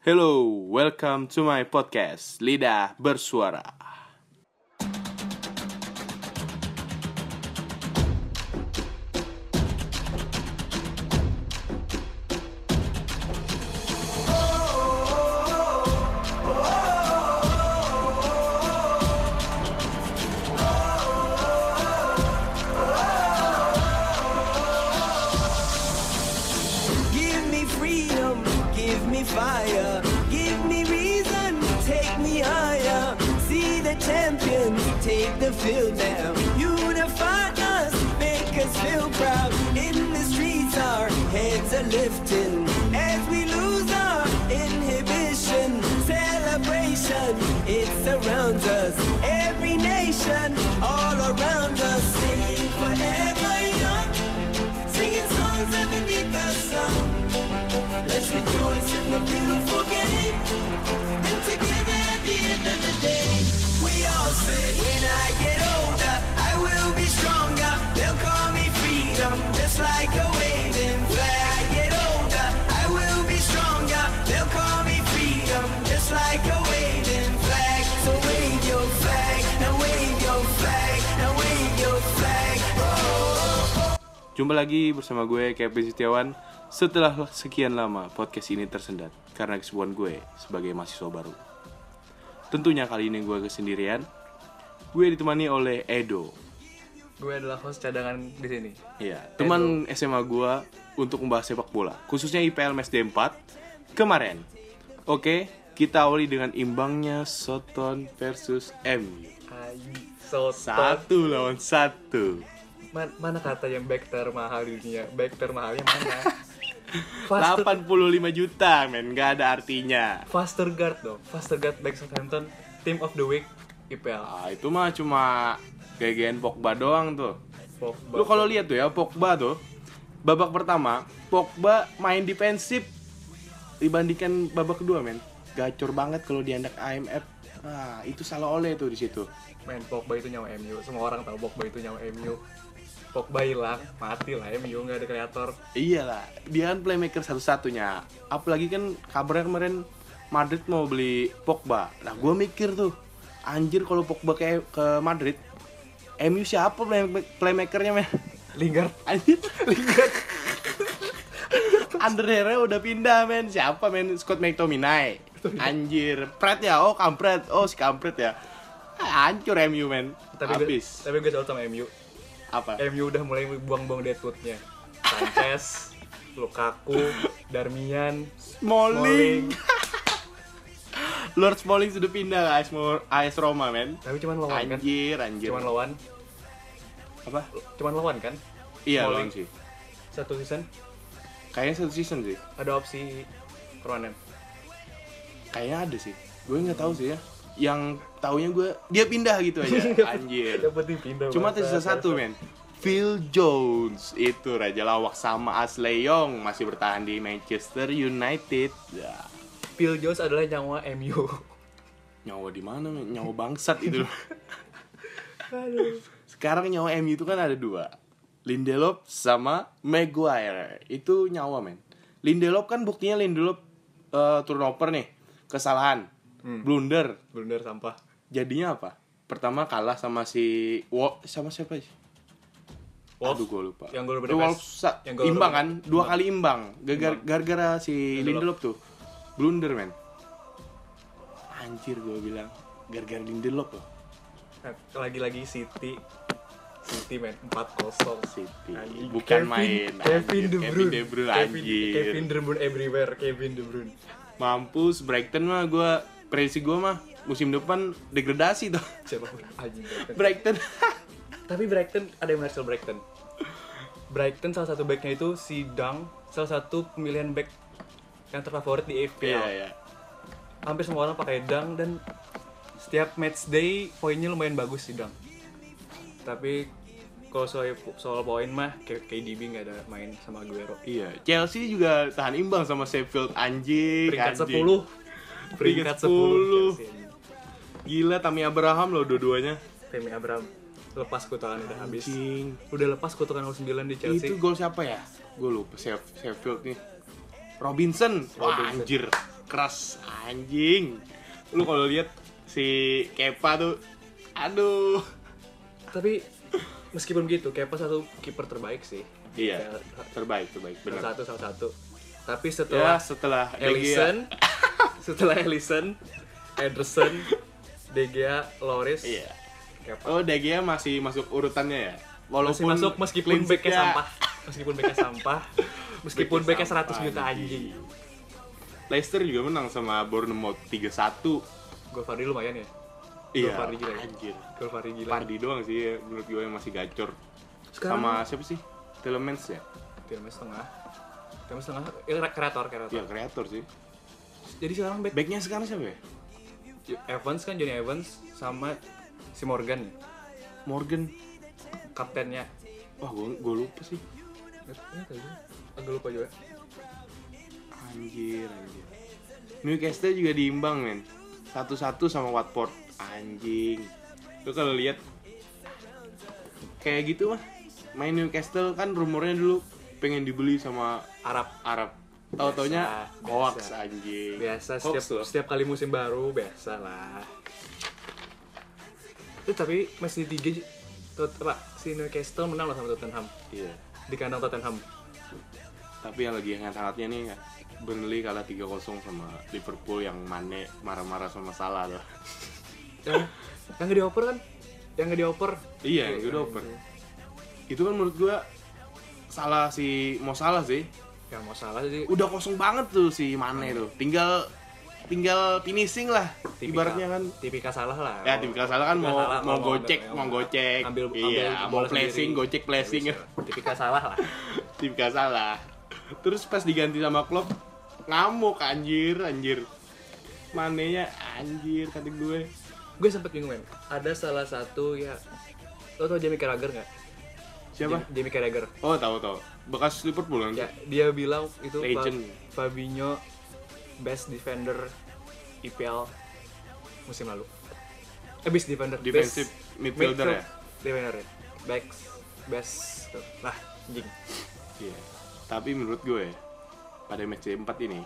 Hello, welcome to my podcast Lidah Bersuara. Jumpa lagi bersama gue Kevin Setiawan. Setelah sekian lama podcast ini tersendat Karena kesibukan gue sebagai mahasiswa baru. Tentunya kali ini gue kesendirian. Gue ditemani oleh Edo. Gue adalah host cadangan di sini. Iya, teman SMA gue untuk membahas sepak bola Khususnya IPL Match D4 kemarin. Oke, kita awali dengan imbangnya Soton versus MU Ayi, so Satu lawan satu Man- mana kata yang back termahal di dunia? Back termahalnya mana? Faster, 85 juta men, gak ada artinya faster guard dong. Faster guard back Southampton, team of the week IPL. Ah, itu mah cuma GGN Pogba doang tuh. Pogba. Lu kalau lihat tuh ya Pogba tuh babak pertama Pogba main defensif dibandingkan babak kedua men. Gacor banget kalau diandak AMF. Ah, itu salah oleh tuh di situ. main Pogba itu nyawa MU. Semua orang tahu Pogba itu nyawa MU. Pogba hilang, mati lah MU nggak ada kreator. Iyalah, dia kan playmaker satu-satunya. Apalagi kan kabarnya kemarin Madrid mau beli Pogba. Nah, gue mikir tuh, anjir kalau Pogba ke ke Madrid, MU siapa play- playmakernya men? Lingard, Anjir, Lingard. Under Herrera udah pindah men Siapa men? Scott McTominay Anjir Pret ya? Oh kampret Oh si kampret ya Hancur MU men tapi gue, Habis tapi gue salut sama MU. Apa? MU udah mulai buang-buang deadwoodnya. Sanchez, Lukaku, Darmian, Smalling Lord Smalling sudah pindah ke AS, AS Roma men tapi cuman lawan kan? Anjir Anjir Cuman lawan, Apa? cuman lawan kan? Iya lawan sih Satu season Kayaknya satu season sih ada opsi permanen. Kayaknya ada sih Gue nggak tahu sih ya Yang taunya gue Dia pindah gitu aja Anjir Yang penting pindah. Cuma tersisa satu men Phil Jones itu raja lawak sama Ashley Young masih bertahan di Manchester United. Ya, Phil Jones adalah nyawa MU. nyawa di mana men? Nyawa bangsat itu. Aduh. Sekarang nyawa MU itu kan ada dua. Lindelof sama Maguire. Itu nyawa men. Lindelof kan buktinya Lindelof eh, turnover nih, kesalahan, Hmm. blunder. Blunder sampah. Jadinya apa? Pertama kalah sama si Wo sama siapa sih? Wolves. Aduh gue lupa. Yang gol sa- Yang gol imbang kan? Dua Imbang. kali imbang. Gara- Imbang. Gara-gara si Lindelof. Lindelof tuh. Blunder men. Anjir gue bilang. Gara-gara Lindelof loh. Nah, Lagi-lagi City. City men 4-0. City. Anjing. Bukan Kevin- main. Kevin Anjir, De Kevin Bruyne. De Bruyne, Kevin, anjir. Kevin De Bruyne everywhere. Kevin De Bruyne. Mampus. Brighton mah gue. Prediksi gue mah. Musim depan degradasi tuh. Siapa anjing Brighton. Brighton. Tapi Brighton ada yang menarik soal Brighton. Brighton salah satu backnya itu si Dang, salah satu pemilihan back yang terfavorit di FPL. Iya, iya. Hampir semua orang pakai Dang dan setiap match day poinnya lumayan bagus si Dang. Tapi kalau soal soal poin mah kayak KDB nggak ada main sama Aguero. Iya. Chelsea juga tahan imbang sama Sheffield. Anjing. Peringkat anjing. 10. Peringkat 10. 10. Chelsea, anjing. Gila Tammy Abraham loh dua-duanya. Temi Abraham lepas kutukan udah habis. Udah lepas kutukan 9 di Chelsea. Itu gol siapa ya? Gue lupa Sheff- Sheffield nih. Robinson. Wah, Robinson. anjir. keras anjing. Lu kalau lihat si Kepa tuh aduh. Tapi meskipun gitu, Kepa satu kiper terbaik sih. Iya, terbaik, terbaik, Salah benar. satu salah satu. Tapi Ya, setelah setelah De Gea- Ellison, setelah Ellison, Ederson, De Gea, Loris, Iya. Kepa. Oh, De Gea masih masuk urutannya ya. Masih Walaupun masuk meskipun backnya sheet-nya- sampah. Meskipun backnya sampah. Meskipun backnya 100 sampah, juta anjing. Leicester juga menang sama Bournemouth 3-1. Gol Vardy lumayan ya. Iya, Vardy gila ya. anjir. Gol Vardy gila. Pardi doang sih ya, menurut gue yang masih gacor. Sekarang Sama siapa sih? Telemans ya? Tiramnya setengah. Tiramnya setengah. Ya, kreator, kreator. Iya, kreator sih. Jadi sekarang back Backnya sekarang siapa ya? Evans kan Johnny Evans sama si Morgan Morgan. kaptennya. Wah, gue, gue lupa sih. Tahu juga. Agak lupa juga. Anjir, anjir. Newcastle juga diimbang, men. Satu-satu sama Watford. Anjing. Lu kalau lihat kayak gitu mah. Main Newcastle kan rumornya dulu pengen dibeli sama Arab Arab. Tahu-taunya Biasa, hoax biasa. anjing. biasa Hoax setiap loh. setiap kali musim baru biasa lah. Eh, tapi masih tiga apa, si Newcastle menang loh sama Tottenham Iya. di kandang Tottenham. Tapi yang lagi hangat-hangatnya nih Burnley kalah 3-0 sama Liverpool yang Mane marah-marah sama Salah loh. Yang yang nggak dioper kan? Yang dioper. Iya, yang gue oper. Itu kan menurut gua salah si Mo Salah sih. Ya mau salah sih. Udah kosong banget tuh si Mane tuh. Tinggal tinggal finishing lah. Tipikal- Ibaratnya kan tipikal salah lah. ya tipikal salah kan mau salah, mau gocek, mau gocek. ambil iya, ambil mau flashing, gocek flashing. Tipikal salah lah. Tipikal salah. Terus pas diganti sama Klopp ngamuk anjir, anjir. Manenya anjir kata gue. Gue sempet bingung men. Ada salah satu ya. Lo tau Jamie Carragher nggak? Siapa? Jamie Carragher. Oh, tahu tahu. Bekas Liverpool kan? Ya, dia bilang itu Fa- Legend. Fabinho best defender IPL musim lalu. Eh, best defender, Defensive best midfielder ya? Defender ya. Best best tuh. Lah, anjing. Iya. Tapi menurut gue pada match 4 ini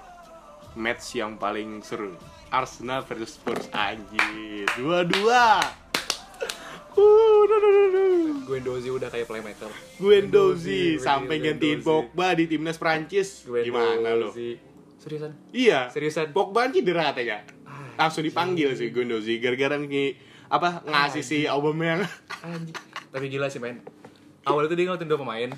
match yang paling seru. Arsenal versus Spurs anjir. Dua-dua. Uh, duh, duh, duh. Guendouzi udah kayak playmaker. Guendouzi sampai gantiin. Pogba di timnas Prancis. Gimana lo? Seriusan? Iya. Seriusan? Pogba kan cedera katanya. Langsung dipanggil sih Guendouzi gara-gara ngi apa ngasih si Aubameyang. Anjing. Tapi gila sih main. Awal itu dia ngeliatin dua pemain.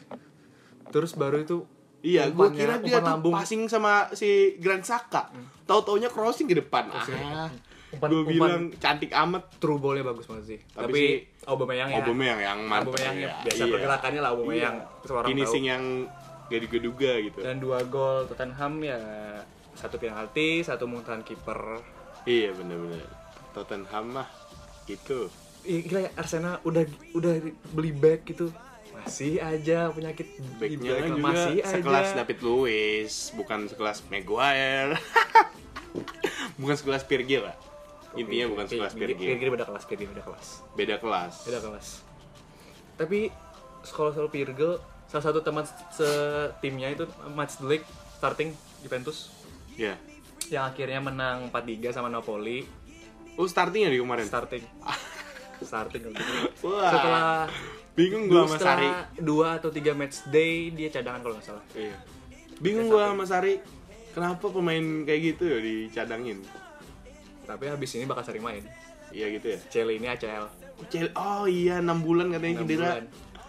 Terus baru itu Iya, gue kira dia tuh lambung. passing sama si Grand Saka. Tahu-taunya crossing ke depan. Crossing. Ah, Umpan- gue bilang cantik amat. true ball-nya bagus banget sih. Tapi Tapi, sih, Aubameyang ya. Aubameyang yang mantep Aubameyang ya. ya. Biasa Iya. pergerakannya lah Aubameyang. Iya. Orang Finishing tahu. yang gak diduga gitu. Dan dua gol Tottenham ya satu penalti, satu muntahan kiper. Iya bener-bener. Tottenham mah gitu. Ih, gila ya Arsenal udah udah beli back gitu. Masih aja penyakit Backnya juga masih sekelas aja. David Luiz, bukan sekelas Maguire. bukan sekelas Pirgil lah. Intinya bukan sekelas Pirgil Pirgil. beda kelas, Pirgil beda kelas. Beda kelas. Beda kelas. Tapi kalau soal Pirgil, salah satu teman setimnya itu match the league starting Juventus Ya. yang akhirnya menang 4-3 sama Napoli Oh startingnya di kemarin. starting starting Wah. setelah Bingung gua sama Sari. dua atau tiga match day dia cadangan kalau nggak salah Iya. Bingung gua sama Sari. Kenapa pemain kayak gitu ya dicadangin? Tapi habis ini bakal sering main Iya gitu ya. Celi ini ACL Cel- Oh iya 6 bulan katanya enam cedera. bulan.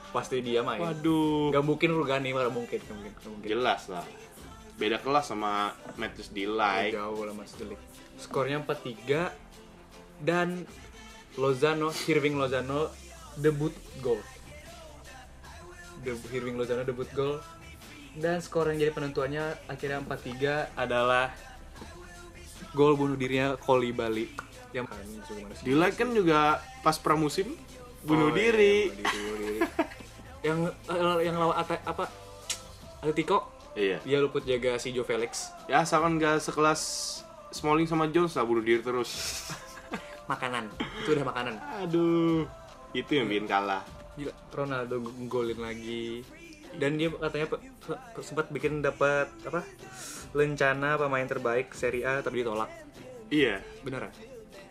pasti dia main Waduh. nggak mungkin Rugani nggak mungkin nggak mungkin nggak mungkin Jelas lah. Beda kelas sama Matthews di like. jauh lah mas Delik skornya 4-3 dan Lozano Hirving Lozano debut gol debut Hirving Lozano debut gol dan skor yang jadi penentuannya akhirnya 4-3 adalah gol bunuh dirinya Koli Bali yang Di like kan juga pas pramusim bunuh Oh, iya, diri. bunuh diri, bunuh diri. yang eh, yang lawan apa Atletico Iya. dia luput jaga si Joe Felix Ya asalkan gak sekelas Smalling sama Jones lah bunuh diri terus. makanan itu udah makanan Aduh. Itu yang bikin kalah. Gila, Ronaldo golin lagi dan dia katanya sempat bikin dapat apa Lencana pemain terbaik Serie A tapi ditolak. Iya, Beneran?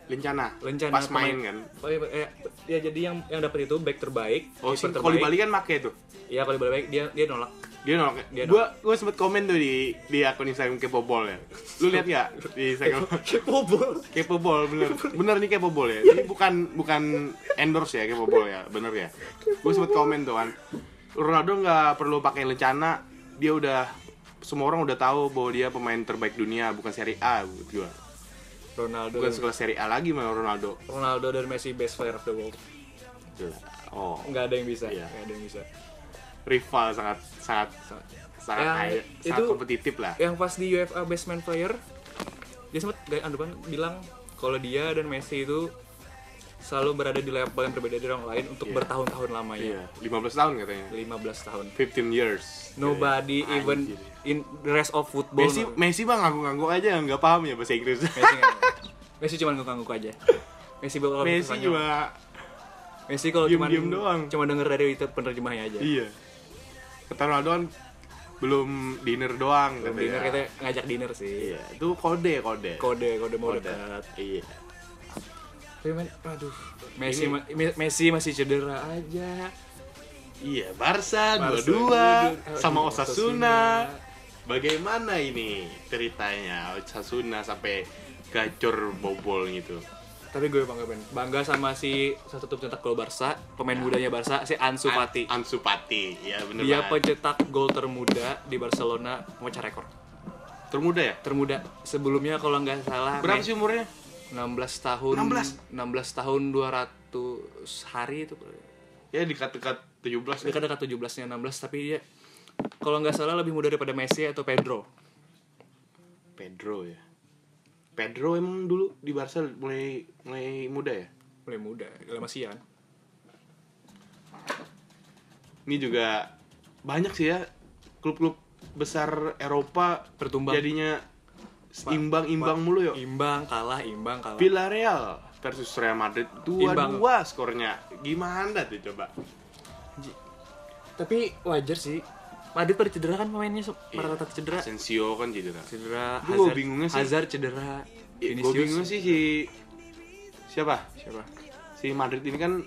Lencana. Lencana Pas pemain- main kan. Oh iya, eh, ya jadi yang yang dapat itu back terbaik. Oh, si terbaik. Bali kan make tuh. Iya, kalau di Bali baik dia dia nolak. Dia nolak. Dia gua gua sempet komen tuh di di akun Instagram Kepobol ya. Lu lihat nggak di Instagram? Kepobol. Kepobol bener. Bener nih Kepobol ya. Ini bukan bukan endorse ya Kepobol ya, bener ya. Gue sempet komen tuh kan. Ronaldo nggak perlu pakai lencana, dia udah semua orang udah tahu bahwa dia pemain terbaik dunia bukan Serie A buat gua. Ronaldo. Bukan sekelas Serie A lagi malah Ronaldo. Ronaldo dan Messi best player of the world. Gila. Oh, Nggak ada yang bisa. Iya. Nggak ada yang bisa. rival sangat sangat sangat Yang kaya, sangat itu- kompetitif lah. Yang pas di UEFA Best Man Player dia sempat gak Andupan bilang kalau dia dan Messi itu selalu berada di level yang berbeda dari orang lain untuk Iya. bertahun-tahun lamanya. Iya, 15 tahun katanya. 15 tahun. 15 years. Nobody Anjir. even in the rest of football. Messi Messi bang ngangguk-ngangguk aja nggak paham ya bahasa Inggris. Messi, Messi cuma ngangguk-ngangguk aja. Messi bakal Messi cuma Messi kalau cuma doang. cuma denger dari itu penerjemahnya aja. iya. Kata Ronaldo kan belum dinner doang Belum katanya. dinner kita ngajak dinner sih. Iya, itu kode kode. Kode kode mau Kode. dekat. Iya. Tapi men, aduh, Messi Ini- ma- Me- Messi masih cedera aja. Iya, Barca Barca dua-dua sama Aduh, Osasuna. Bagaimana ini ceritanya Osasuna sampai gacor bobol gitu? Tapi gue bangga men, bangga sama si satu tuh pencetak gol Barca, pemain mudanya Barca, si Ansu Fati. An- Ansu Fati, ya bener Dia banget. pencetak gol termuda di Barcelona, memecah rekor. Termuda ya? Termuda sebelumnya kalau nggak salah Berapa sih umurnya? 16 tahun 16? 16 tahun 200 hari itu Ya dekat-dekat 17 ya. dekat-dekat 17 nya 16 tapi dia kalau nggak salah lebih muda daripada Messi atau Pedro Pedro ya. Pedro emang dulu di Barca mulai mulai muda ya. mulai muda dalam Masian Ini juga banyak sih ya klub-klub besar Eropa Bertumbang. jadinya imbang-imbang mulu yuk. imbang kalah imbang kalah Villarreal versus Real Madrid Imbang. dua-dua skornya. Gimana tuh coba? tapi wajar sih Madrid pada cedera kan pemainnya so- rata-rata cedera Asensio kan cedera. cedera gua bingungnya sih. Hazard cedera Gue Vinicius bingung sih si siapa? siapa Si Madrid ini kan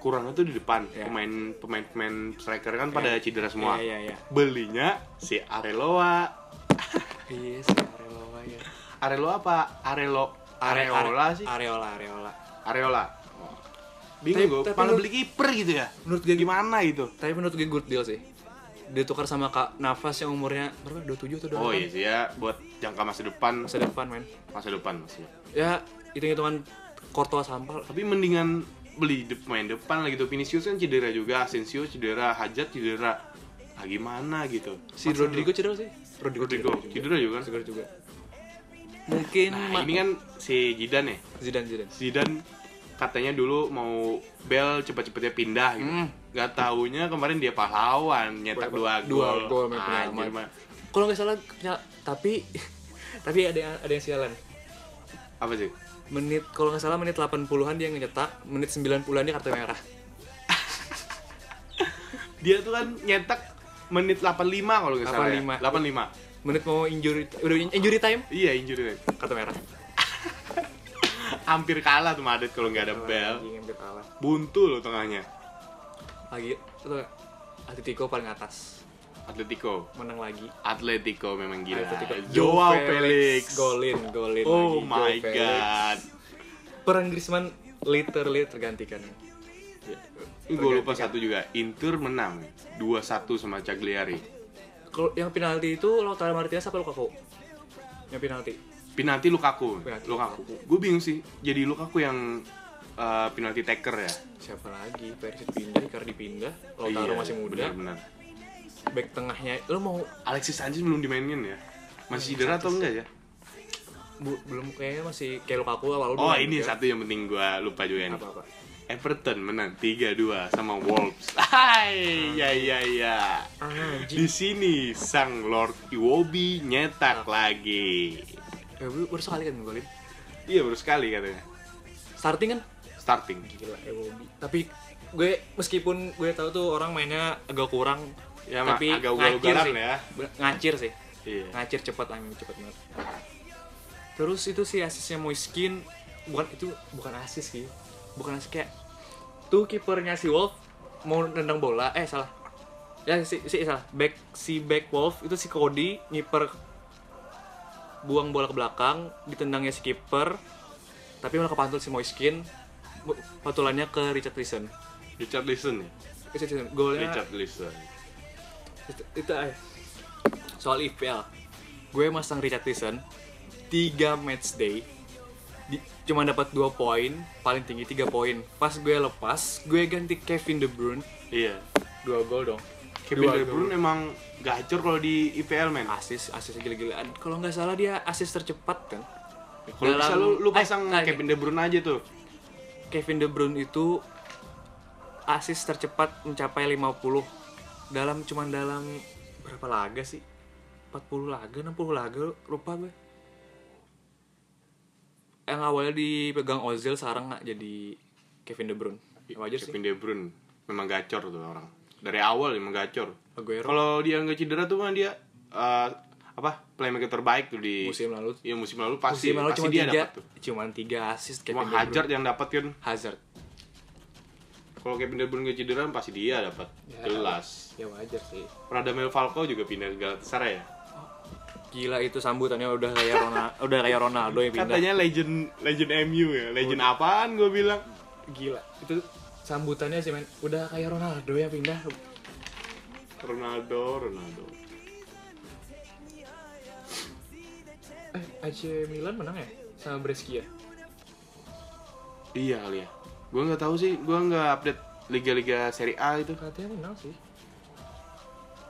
kurangnya tuh di depan. Ya. Pemain pemain pemain striker kan pada cedera semua. iya iya iya Belinya si Areloa. iya sih Areola ya Areloa apa? Arelo Are- Areola Are- sih. Areola Areola Areola. Bingung Tapi- gue, tapi malah beli kiper gitu ya. menurut gue Gimana gitu? tapi menurut gue good deal sih ditukar sama Kak Nafas yang umurnya berapa 27 atau 28 Oh iya sih ya, buat jangka masa depan, masa depan men masa depan masih. ya hitung-hitungan Courtois sampal Tapi mendingan beli de main depan lah gitu. Vinicius kan cedera juga, Asensio cedera, Hajat cedera. Ah gimana gitu. si Masa Rodrigo cedera sih Rodrigo cedera juga kan? cedera juga mungkin Nah, ini kan si Zidane ya. Zidane Zidane Zidane katanya dulu mau Bel cepet-cepetnya pindah gitu. Hmm. Gak taunya kemarin dia pahlawan nyetak dua gol. dua gol kalau nggak salah ya, tapi tapi ada yang ada yang sialan Apa sih? menit kalau nggak salah menit 80-an dia ngecetak menit 90-an dia kartu merah Dia tuh kan nyetak menit 85 kalau nggak salah. ya. 85. 85. menit mau injury udah injury time Iya injury rate. kartu merah Hampir kalah tuh Madrid kalau nggak ada Bel. Hampir kalah Buntu loh tengahnya. lagi itu Atletico paling atas Atletico. menang lagi Atletico memang gila. Atletico. Joao Felix. golin golin Oh lagi, my Joao Felix. god. peran Griezmann literally tergantikan Ini gue lupa satu juga. Inter menang 2-1 sama Cagliari. Kalau yang penalti itu Lautaro Martinez apa Lukaku yang penalti Penalti Lukaku. Penalti Lukaku. Gue bingung sih. Jadi Lukaku yang uh, penalti taker ya. siapa lagi Perisic pindah Icardi pindah Lautaro Iya, masih muda Benar-benar. back tengahnya lo mau Alexis Sanchez belum dimainin ya. Masih cedera atau enggak ya? bu- belum kayaknya masih kayak Lukaku awal Oh, ini juga. satu yang penting gue lupa juga nih. apa apa Everton menang 3-2 sama Wolves. Hai, ya ya ya. Di sini sang Lord Iwobi nyetak lagi. ya, baru sekali kan golin Iya baru sekali katanya. starting kan Starting. gila Iwobi tapi gue meskipun gue tahu tuh orang mainnya agak kurang Ya, tapi agak ngacir sih ya. Ngacir sih Iya. ngacir cepat angin cepat banget terus itu sih asisnya Moiskin bukan itu bukan asis sih bukan asis kayak tuh kipernya si Wolf mau nendang bola. Eh salah. Ya si, si salah. Back si back Wolf itu si Cody ngiper buang bola ke belakang ditendangnya si kiper tapi malah kepantul si Moiskin pantulannya ke Richard Listen Richard Listen ya. Richard Listen golnya Richard Listen. itu, itu aja soal IPL gue masang Richard Listen 3 match day di- cuma dapat 2 poin paling tinggi 3 poin. Pas gue lepas gue ganti Kevin De Bruyne. Iya. 2 gol dong. Kevin Dua De. Bruyne emang gacor kalau di IPL men. asis asis gila-gilaan. Kalau nggak salah dia asis tercepat kan? Kalau bisa lu lu Eh, pasang nah, Kevin De Bruyne aja tuh. Kevin De Bruyne itu asis tercepat mencapai 50 dalam cuman dalam berapa laga sih? 40 laga 60 laga lupa gue yang awalnya dipegang Ozil sekarang nggak jadi Kevin De Bruyne Ya, wajar sih Kevin De Bruyne memang gacor tuh orang. Dari awal emang gacor. Kalau dia nggak cedera tuh kan dia eh, apa playmaker terbaik tuh di musim lalu Iya musim lalu pasti musim lalu pasti cuma dia dapat tuh. cuma tiga asis Cuma Kevin De Bruyne Hazard yang dapat kan. Hazard Kalau Kevin De Bruyne nggak cedera pasti dia dapat. Ya. Jelas. ya wajar sih Radamel Falcao juga pindah ke Galatasaray ya. Gila itu sambutannya udah kayak Ronaldo udah kayak Ronaldo yang pindah Katanya legend legend MU ya. Legend apaan gue bilang? gila itu sambutannya sih men udah kayak Ronaldo yang pindah Ronaldo, Ronaldo. eh AC Milan menang ya sama Brescia Iya kali ya. Gue nggak tahu sih. Gue nggak update liga-liga Serie A itu. katanya menang sih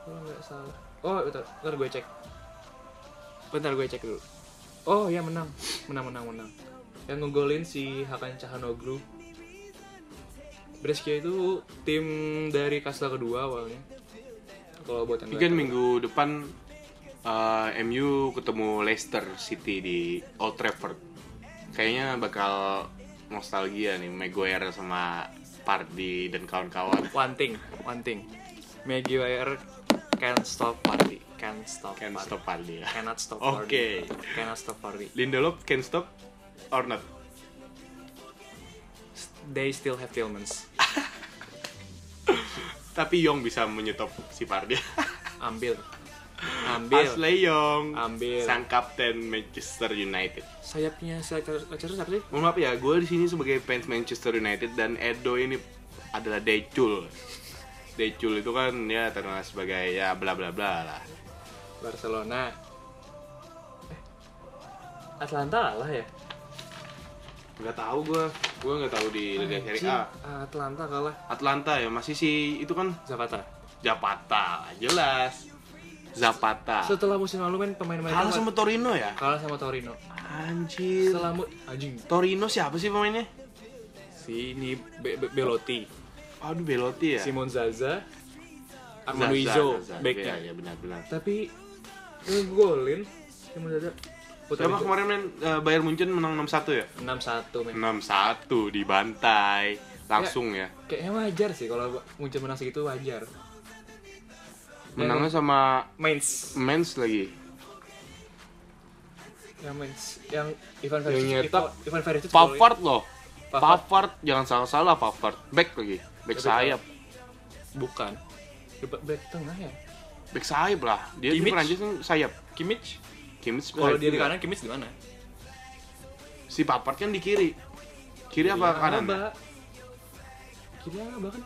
kalau nggak salah oh bentar bentar gue cek bentar gue cek dulu. Oh ya menang. Menang menang menang. Yang ngegolin si Hakan Cahanoglu Brescia itu tim dari kasta kedua awalnya. Kalau buat yang kan minggu depan eh, MU ketemu Leicester City di Old Trafford. Kayaknya bakal nostalgia nih Maguire sama Pardy dan kawan-kawan. one thing one thing. Maguire can't stop party can't stop Can party stop Pardy ya. cannot stop Oke. party cannot stop party Lindelof can stop or not? they still have Tillmans Tapi Young bisa menyetop si Pardy. ambil ambil Ashley Young, Ambil. sang kapten Manchester United. sayapnya striker siapa sih Mohon maaf ya, gue di sini sebagai fans Manchester United dan Edo ini adalah Decul. Decul itu kan ya terkenal sebagai ya bla bla bla lah. Barcelona eh, Atlanta kalah ya Nggak tahu gue, gue nggak tahu di Liga Serie A. Anjing, Atlanta kalah Atlanta ya masih si itu kan Zapata Zapata, jelas. Zapata. setelah musim lalu main pemain-pemain Kalah sama Torino ya? kalah sama Torino Anjir. setelah mu- anjing Torino siapa sih pemainnya? si ini Be- Be- Belotti Aduh Belotti ya. Simon Zaza Armando Zaza. backnya ya, benar-benar. tapi ngegolin Simon Zaza putar Siapa kemarin main eh, Bayern Munchen menang 6-1 ya? 6-1 men 6-1 dibantai langsung ya. kayaknya wajar sih kalau muncul menang segitu wajar Menangnya sama Mainz Mens lagi. yang Mainz yang Ivan Yang Perisic nyetak Ivan- Ivan Perisic Pavard loh. Pavard. Pavard jangan salah-salah Pavard. Back lagi. Back Back sayap. bukan back tengah ya Back sayap lah. Dia di Kimmich? Prancis kan sayap. Kimmich Kimmich kalau dia di kanan Kimmich di mana Si Pavard kan di kiri. Kiri apa kanan? Alaba. kiri apa kan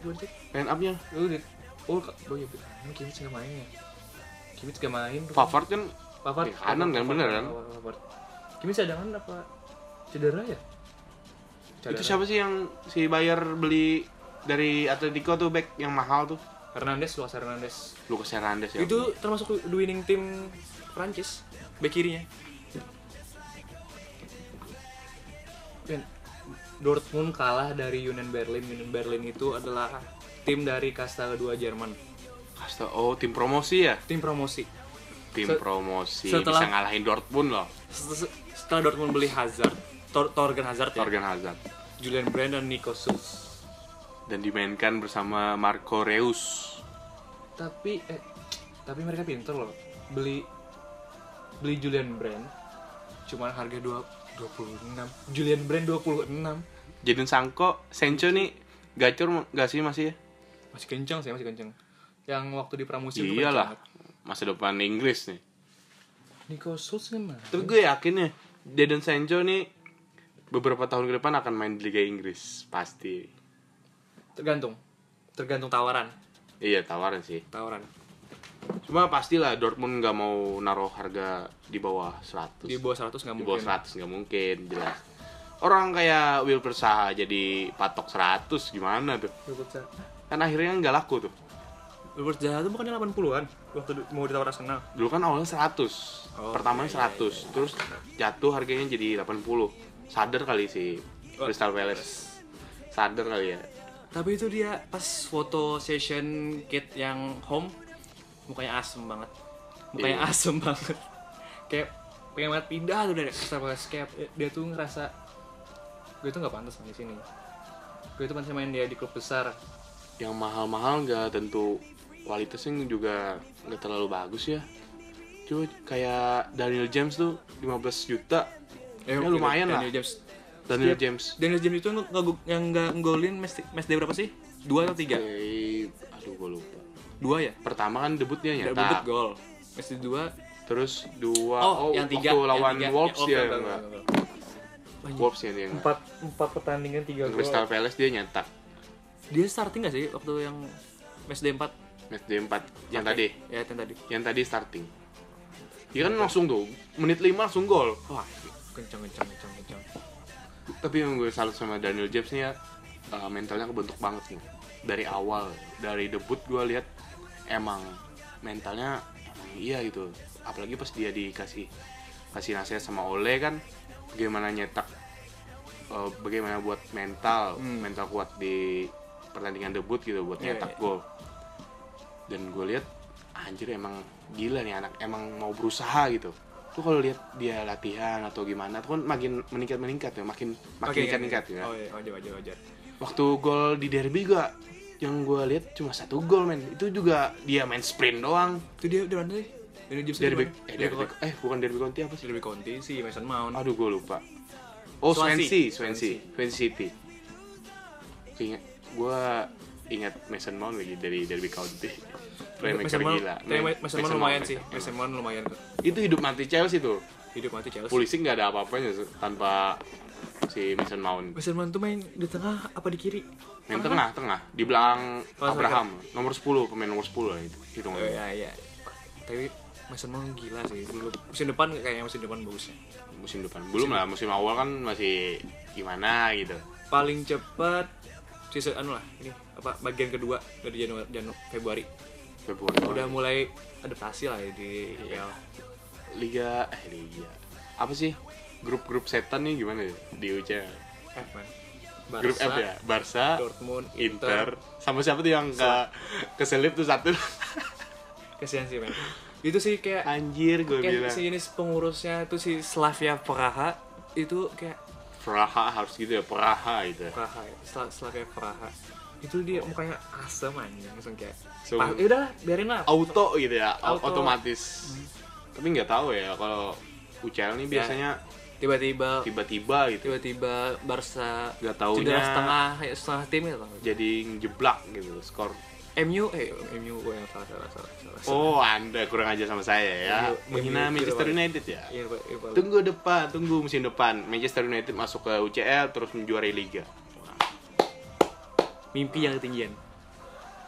gue cek Line up-nya. di oh oh ya kanan Kimmich nggak main ya Kimmich nggak main Pavard kan Pavard Eh, kanan kan, bener kan? Kimmich cadangan apa cedera ya itu siapa sih yang si Bayer beli dari Atletico tuh back yang mahal tuh? Hernandez Lucas Hernandez. Lucas Hernandez ya. itu termasuk the winning tim Prancis back kirinya. Dan Dortmund kalah dari Union Berlin. Union Berlin itu adalah tim dari kasta kedua Jerman. Kasta oh tim promosi ya? tim promosi. Tim Se- promosi. Setelah- bisa ngalahin Dortmund loh. Set- setelah Dortmund beli Hazard Tor Torgen Hazard ya. Torgan Hazard. Julian Brand dan Nico Schulz dan dimainkan bersama Marco Reus. tapi eh tapi mereka pinter loh beli beli Julian Brand cuman harga dua 26 Julian Brand 26 Jadon Sanko, Sencho nih gacor gak sih masih ya? masih kencang sih masih kencang yang waktu di pramusim Iyalah, masa depan Inggris nih. Nico Schultz kan mana? Tapi gue yakin ya, Jadon Sancho nih beberapa tahun ke depan akan main di Liga Inggris pasti. Tergantung tergantung tawaran Iya tawaran sih. tawaran Cuma pastilah Dortmund nggak mau naruh harga di bawah 100. di bawah 100 nggak Di mungkin bawah 100 nggak mungkin jelas. Orang kayak Wilfried Zaha jadi patok 100 gimana tuh? Kan akhirnya nggak laku tuh. Wilfried Zaha tuh bukannya 80-an waktu di- mau ditawar Arsenal Dulu kan awalnya 100. Oh, Pertamanya iya, 100, terus jatuh harganya jadi 80. Sadar kali sih Crystal Palace. Sadar kali ya. Tapi itu dia pas foto session kit yang home mukanya asem banget mukanya Iya. asem banget kayak pengen banget pindah tuh dari Palace kayak dia tuh ngerasa gue tuh nggak pantas main di sini gue tuh pantas main dia di klub besar Yang mahal-mahal nggak tentu kualitasnya juga nggak terlalu bagus ya. Cuma kayak Daniel James tuh 15 juta. Ya, lumayan lah. Daniel James Daniel Setiap- James. Daniel James itu yang nggak yang nggak nggolin match, match day berapa sih dua atau tiga Eh, aduh gue lupa. dua ya Pertama kan debut dia Udah nyetak. debut gol match day dua Terus dua oh, yang tiga waktu yang lawan tiga. Wolves Ya, oh, enggak. Anjing. Wolves ya dia empat empat pertandingan tiga gol Crystal Palace dia nyetak. dia starting gak sih waktu yang match day 4 Match day 4 yang tadi. ya yang tadi Yang tadi starting. Dia kan langsung tuh menit 5 langsung gol. wah kencang kencang kencang kencang Tapi yang gue salut sama Daniel James nih ya eh, mentalnya kebentuk banget nih. Dari awal, dari debut gue lihat emang mentalnya emang iya gitu. Apalagi pas dia dikasih kasih nasihat sama Ole kan bagaimana nyetak eh, bagaimana buat mental, Hmm. mental kuat di pertandingan debut gitu buat Iya, nyetak iya. gol. Dan gue lihat anjir emang gila nih anak emang mau berusaha gitu. Tuh kalau lihat dia latihan atau gimana tuh kan makin meningkat meningkat ya, makin makin Oke, meningkat meningkat ya. oh iya wajar wajar wajar. Waktu gol di derby juga yang gue lihat cuma satu gol men. Itu juga dia main sprint doang. Itu dia udah mana sih? James derby di eh, derby eh bukan derby Conti apa sih? Derby Conti sih Mason Mount. Aduh gue lupa. Oh Swansea. Swansea. Swansea. Swansea. City. Ingat gue ingat Mason Mount lagi dari derby County playmaker gila Mason lumayan sih. Mason lumayan tuh. Itu hidup mati Chelsea tuh. Hidup mati Chelsea. Polisi nggak ada apa-apanya tanpa si Mason Mount. Mason Mount tuh main di tengah apa di kiri? Main tengah tengah. Di belakang Oh, Abraham. nomor 10 pemain nomor 10 lah itu hitung oh, iya iya. Tapi Mason Mount gila sih. Dulu musim depan kayaknya musim depan bagusnya musim depan. Belum lah musim awal kan masih gimana gitu. Paling cepat season anu lah ini apa bagian kedua dari Januari Janu Februari Februari udah mulai adaptasi lah ya di IPL liga eh liga. Apa sih? Grup-grup setan nih gimana ya? Di UCL F man. Grup F ya? Barca Dortmund Inter. Sama siapa tuh yang ke keselip tuh satu? Kesian sih men itu sih kayak anjir gue kayak bilang. si jenis pengurusnya itu si Slavia Praha itu kayak Praha harus gitu ya? Praha gitu ya. Praha ya, Sla- Slavia Praha itu dia mukanya asem anjing. Langsung kayak So- "Ah, ya udah biarin lah. auto gitu ya au- Auto. otomatis. Tapi nggak tahu ya kalau UCL nih biasanya tiba-tiba. Tiba-tiba gitu. Tiba-tiba Barca Nggak cedera setengah ya, setengah tim gitu jadi ngejeblak gitu skor. MU eh MU gue yang salah salah salah salah oh anda kurang aja sama saya ya. MU, menghina MU, Manchester. United ya? Iya, Pak, iya, Pak. tunggu depan tunggu musim depan. Manchester United masuk ke UCL terus menjuarai liga mimpi yang ketinggian.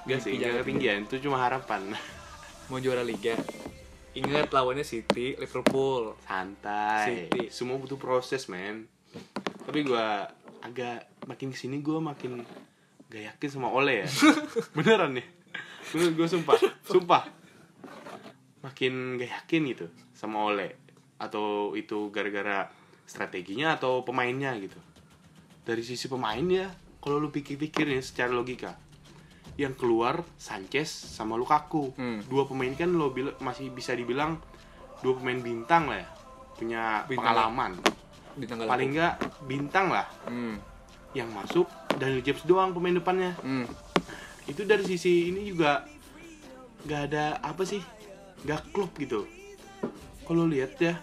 Gak sih, jangan ketinggian, itu cuma harapan. Mau juara liga. Ingat lawannya City Liverpool. Santai, City. semua butuh proses men. Tapi gua agak makin ke sini gua makin gak yakin sama Ole ya. Beneran nih, gue gue sumpah, sumpah. Makin gak yakin gitu sama Ole. Atau itu gara-gara strateginya atau pemainnya gitu. Dari sisi pemain ya, kalau lu pikir-pikir nih secara logika yang keluar Sanchez sama Lukaku. Hmm. Dua pemain kan lo bil- masih bisa dibilang dua pemain bintang lah ya. Punya Bintang. pengalaman. tanggal Paling enggak bintang lah. hmm. Yang masuk Daniel James doang pemain depannya. Hmm. Itu dari sisi ini juga nggak ada apa sih? nggak klub gitu kalau lihat ya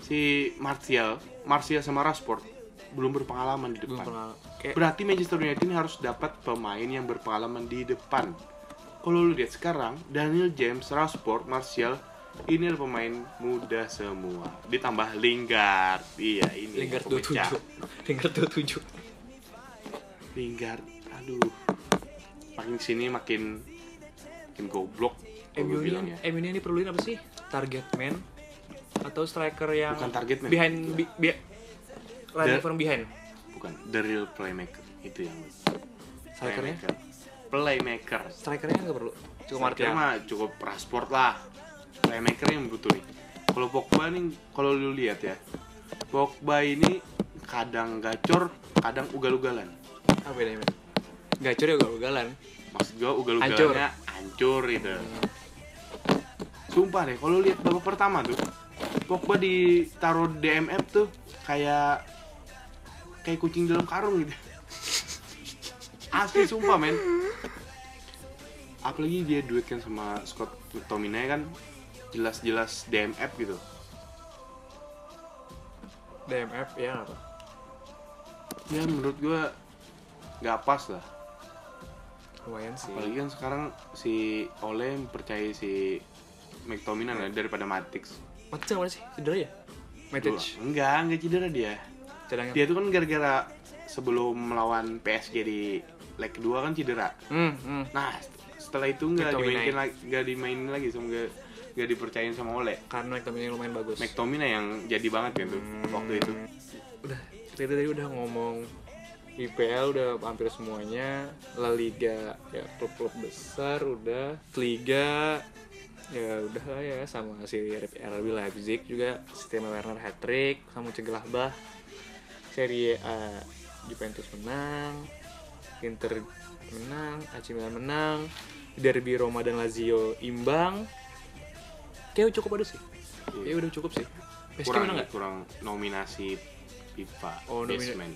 si Martial Martial sama Rashford belum berpengalaman di depan. kayak berarti Manchester United ini harus dapat pemain yang berpengalaman di depan. Kalau lu lihat sekarang Daniel James Rashford Martial ini adalah pemain muda semua. Ditambah Lingard. Iya ini Lingard pemecah. 27 Lingard 27 Lingard aduh. Makin sini makin makin goblok MU bilang ini, MU ini perluin apa sih? Target man? Atau striker yang Bukan target man. behind bi, bi, running The- from behind. bukan the real playmaker itu yang Strikernya? playmaker playmaker Strikernya nggak perlu. Striker Martial. mah cukup Rashford lah playmaker yang butuh nih kalau Pogba nih kalau lu lihat ya Pogba ini kadang gacor kadang ugal-ugalan Apa bedanya? Gacor ya ugal-ugalan. maksud gua ugal-ugalannya hancur gitu sumpah deh kalau lihat babak pertama tuh Pogba ditaruh DMF tuh kayak kayak kucing dalam karung gitu asli sumpah men apalagi dia duet kan sama Scott McTominay kan jelas-jelas DMF gitu DMF ya apa? ya menurut gua nggak pas lah Lumayan sih. apalagi kan sekarang si Ole percaya si McTominay lah daripada Matix Matic mana sih? Cedera ya? Matic. enggak enggak cedera dia Cadangan. dia tuh kan gara-gara sebelum melawan PSG di leg kedua kan cedera Hmm, hmm. nah setelah itu nggak dimainin lagi nggak dimainin lagi sama nggak nggak dipercayain sama Ole Karena McTominay lumayan bagus. McTominay yang jadi banget kan tuh waktu itu udah kita tadi udah ngomong IPL udah hampir semuanya La Liga ya klub-klub besar udah Liga ya udah lah ya sama si RB Leipzig juga sistem Werner hat trick kamu cegah bah Serie A Juventus menang Inter menang AC Milan menang Derby Roma dan Lazio imbang kayak cukup ada sih ya udah cukup sih PSG kurang menang nggak? kurang nominasi FIFA Oh, nomina- Baseman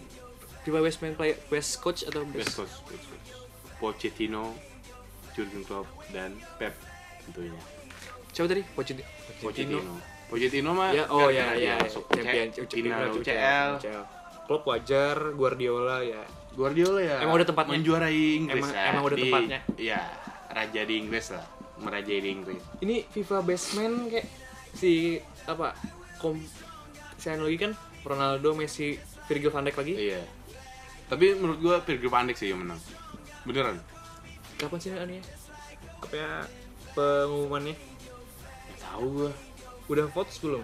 Fifa Best Man Play Best Coach atau Best Best, Coach, Best Coach. Pochettino Jurgen Klopp dan Pep tentunya Siapa tadi? Pochettino. Pochettino Pochettino mah Ya, oh ya, dia ya, masuk champion, final UCL. UCL Klopp wajar, Guardiola ya. Guardiola ya Emang udah tempatnya? menjuarai Inggris Emang- ya emang udah Di- tempatnya? Iya raja di Inggris lah merajai di Inggris Ini FIFA Best Man kayak si apa? Kom si anu lagi kan Ronaldo, Messi, Virgil van Dijk lagi. iya tapi menurut gua Virgil van Dijk sih yang menang beneran Kapan sih anu ya? Apa ya pengumumannya? Tahu gua Udah votes belum?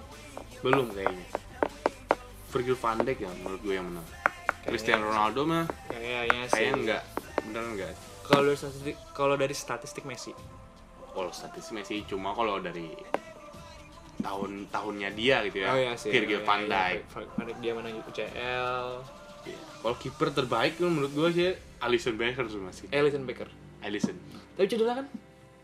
belum kayaknya Virgil van Dijk ya menurut gua yang menang Cristiano Ronaldo mah Kayaknya sih. kayaknya enggak beneran enggak Kalau dari statistik, kalau dari statistik Messi. kalau statistik Messi cuma kalau dari tahun-tahunnya dia gitu ya Oh iya sih. Virgil Iya, van iya, Dijk Van Dijk dia menang UCL. Iya. kalau kiper terbaik menurut gua sih Alisson Becker tuh masih Alisson Becker. Alisson Tapi cedera kan?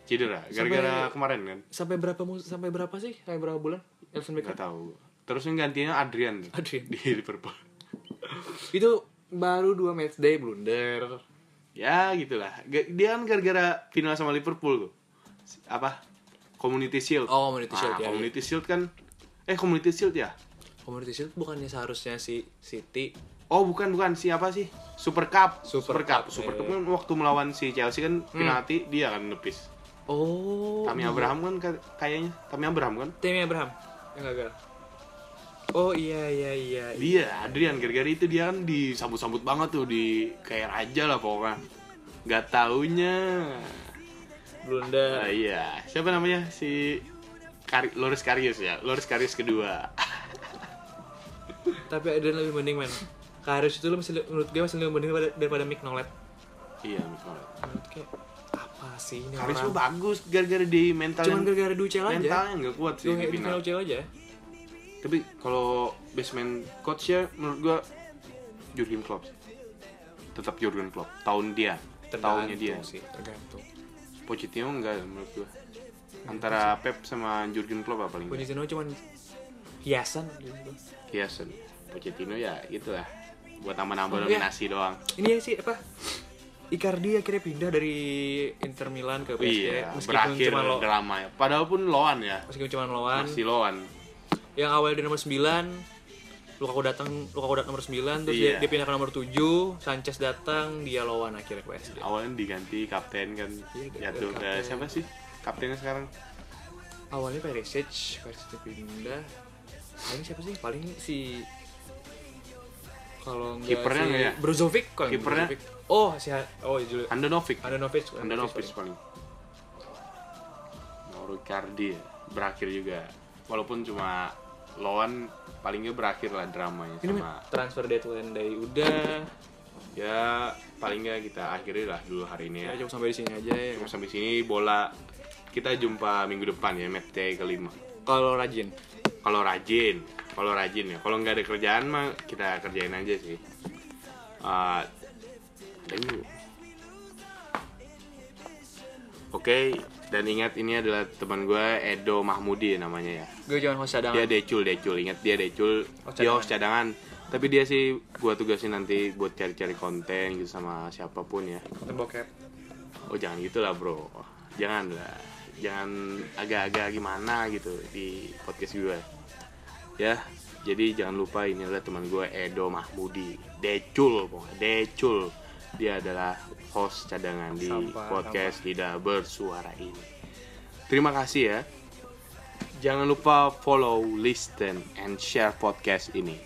cedera gara-gara kemarin kan Sampai berapa sampai berapa sih? Sampai berapa bulan? Alisson Becker. nggak tahu terus yang gantinya Adrian. Tuh Adrian. di Liverpool. Itu baru dua match day blunder. ya gitulah. Dia kan gara-gara final sama Liverpool tuh. Apa? Community Shield. Oh, Community Shield, Nah, ya, Community Shield kan eh Community Shield ya? Community Shield bukannya seharusnya si City? Oh bukan bukan. Siapa sih? Super Cup. Super Cup. Cup, Super iya. Cup kan waktu melawan si Chelsea kan penalti dia kan nepis. Oh. Tammy Abraham kan ka- kayaknya. Tammy Abraham kan? Tammy Abraham yang gagal. Oh iya iya iya. dia Adrian gara-gara itu dia kan disambut-sambut banget tuh di kayak raja lah pokoknya nggak taunya Blunder. Ah, iya siapa namanya si Kari, Loris Karius ya Loris Karius kedua Tapi Adrian lebih mending man. Karius itu lu masih menurut gue masih lebih mending daripada, daripada Mick Nolet. iya betul Menurut kayak apa sih ini Karius orang? bagus gara-gara di mental Cuman gara-gara ducel aja. mentalnya nggak kuat sih Gue di final final UCL aja. Tapi kalau basement coachnya menurut gua Jurgen Klopp tetap Jurgen Klopp tahun dia tahunnya dia sih, tergantung. Pochettino enggak menurut gua antara Pep sama Jurgen Klopp apa paling? Pochettino cuman hiasan gitu. Hiasan Pochettino ya gitu lah buat nambah-nambah Oh, iya. nominasi doang Ini ya sih apa? Icardi akhirnya pindah dari Inter Milan ke PSG Iya, meskipun berakhir cuma lo, drama ya. Padahal pun loan ya. meskipun cuma lawan Masih loan. Yang awal di nomor 9 Lukaku datang Lukaku datang nomor 9 terus Iya. dia, dia pindah ke nomor 7 Sanchez datang dia lawan akhirnya ke PSG Awalnya diganti kapten kan. Iya, Jatuh ke kapten. siapa sih? Kaptennya sekarang. awalnya Perisic Perisic pindah paling siapa sih paling si kalau nggak Kipernya si ya? Brozovic nggak Kipernya? Oh si oh Jul Andanovic. Andanovic Andanovic paling. Mauro Icardi ya. berakhir juga. Walaupun cuma loan paling nggak berakhir lah dramanya ini sama transfer deadline day udah ya paling nggak kita akhiri lah dulu hari ini ya ya. cukup sampai di sini aja ya Cuma sampai sini bola kita jumpa minggu depan ya match day kelima. kalau rajin Kalau rajin, kalau rajin ya. Kalau nggak ada kerjaan mah kita kerjain aja sih. Uh, thank you. Dan ingat ini adalah teman gue Edo Mahmudi namanya ya. gue jangan host cadangan Dia decul, decul. Ingat dia decul. Oh, dia host cadangan. Tapi dia sih gua tugasin nanti buat cari-cari konten gitu sama siapa pun ya. konten bokep Oh jangan gitu lah bro Jangan lah Jangan agak-agak gimana gitu di podcast gue Ya Jadi jangan lupa ini adalah teman gue Edo Mahmudi Decul pokoknya Decul Dia adalah host cadangan di Sampah, podcast Tidak Bersuara ini Terima kasih ya Jangan lupa follow, listen, and share podcast ini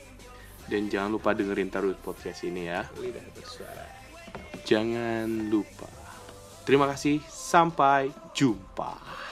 Dan jangan lupa dengerin terus podcast ini ya lidah bersuara Jangan lupa. Terima kasih. Sampai jumpa.